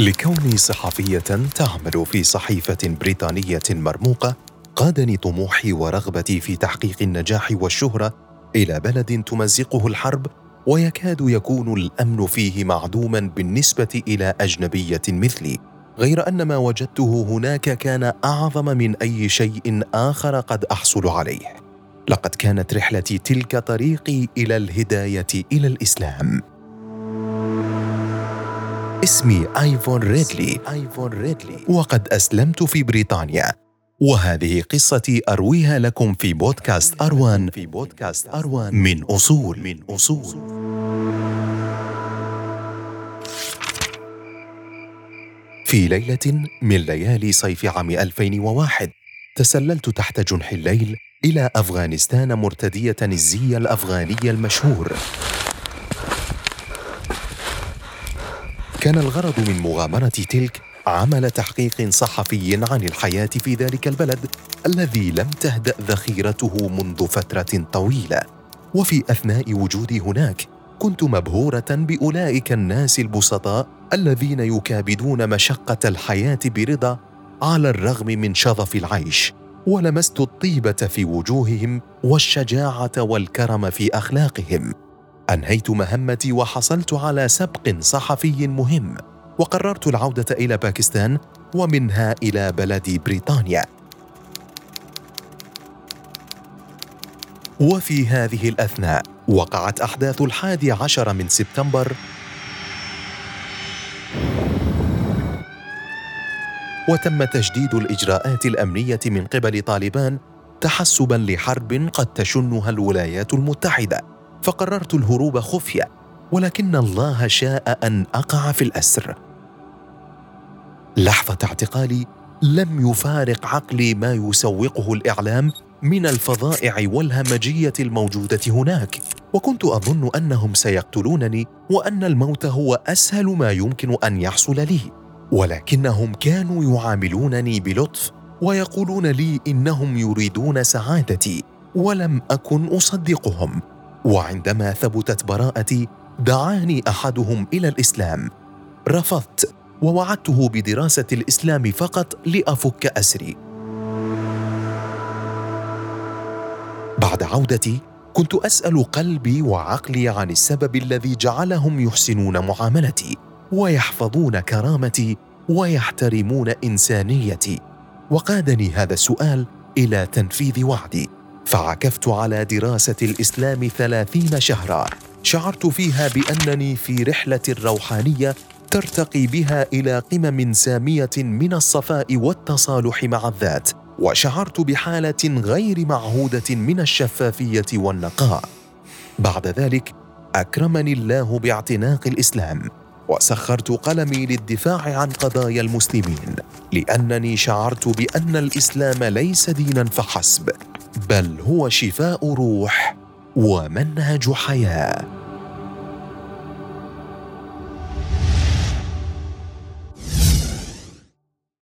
لكوني صحفية تعمل في صحيفة بريطانية مرموقة قادني طموحي ورغبتي في تحقيق النجاح والشهرة إلى بلد تمزقه الحرب ويكاد يكون الأمن فيه معدوما بالنسبة إلى أجنبية مثلي. غير أن ما وجدته هناك كان أعظم من أي شيء آخر قد أحصل عليه. لقد كانت رحلتي تلك طريقي إلى الهداية إلى الإسلام. اسمي آيفون ريدلي. آيفون ريدلي. وقد أسلمت في بريطانيا. وهذه قصتي أرويها لكم في بودكاست أروان. في بودكاست أروان. من أصول. من أصول. في ليلة من ليالي صيف عام 2001 تسللت تحت جنح الليل إلى أفغانستان مرتدية الزي الأفغاني المشهور. كان الغرض من مغامرة تلك عمل تحقيق صحفي عن الحياة في ذلك البلد الذي لم تهدأ ذخيرته منذ فترة طويلة. وفي أثناء وجودي هناك كنت مبهورة بأولئك الناس البسطاء الذين يكابدون مشقة الحياة برضا على الرغم من شظف العيش. ولمست الطيبة في وجوههم والشجاعة والكرم في أخلاقهم. أنهيت مهمتي وحصلت على سبق صحفي مهم وقررت العودة إلى باكستان ومنها إلى بلد بريطانيا. وفي هذه الأثناء وقعت أحداث الحادي عشر من سبتمبر. وتم تشديد الإجراءات الأمنية من قبل طالبان تحسبا لحرب قد تشنها الولايات المتحدة. فقررت الهروب خفية ولكن الله شاء أن أقع في الأسر. لحظة اعتقالي لم يفارق عقلي ما يسوقه الإعلام من الفظائع والهمجية الموجودة هناك وكنت أظن أنهم سيقتلونني وأن الموت هو أسهل ما يمكن أن يحصل لي. ولكنهم كانوا يعاملونني بلطف ويقولون لي إنهم يريدون سعادتي ولم أكن أصدقهم. وعندما ثبتت براءتي دعاني أحدهم إلى الإسلام. رفضت ووعدته بدراسة الإسلام فقط لأفك أسري. بعد عودتي كنت أسأل قلبي وعقلي عن السبب الذي جعلهم يحسنون معاملتي ويحفظون كرامتي ويحترمون إنسانيتي. وقادني هذا السؤال إلى تنفيذ وعدي. فعكفت على دراسة الإسلام ثلاثين شهرا. شعرت فيها بأنني في رحلة روحانية ترتقي بها إلى قمم سامية من الصفاء والتصالح مع الذات وشعرت بحالة غير معهودة من الشفافية والنقاء. بعد ذلك أكرمني الله باعتناق الإسلام وسخرت قلمي للدفاع عن قضايا المسلمين لأنني شعرت بأن الإسلام ليس دينا فحسب. بل هو شفاء روح ومنهج حياة.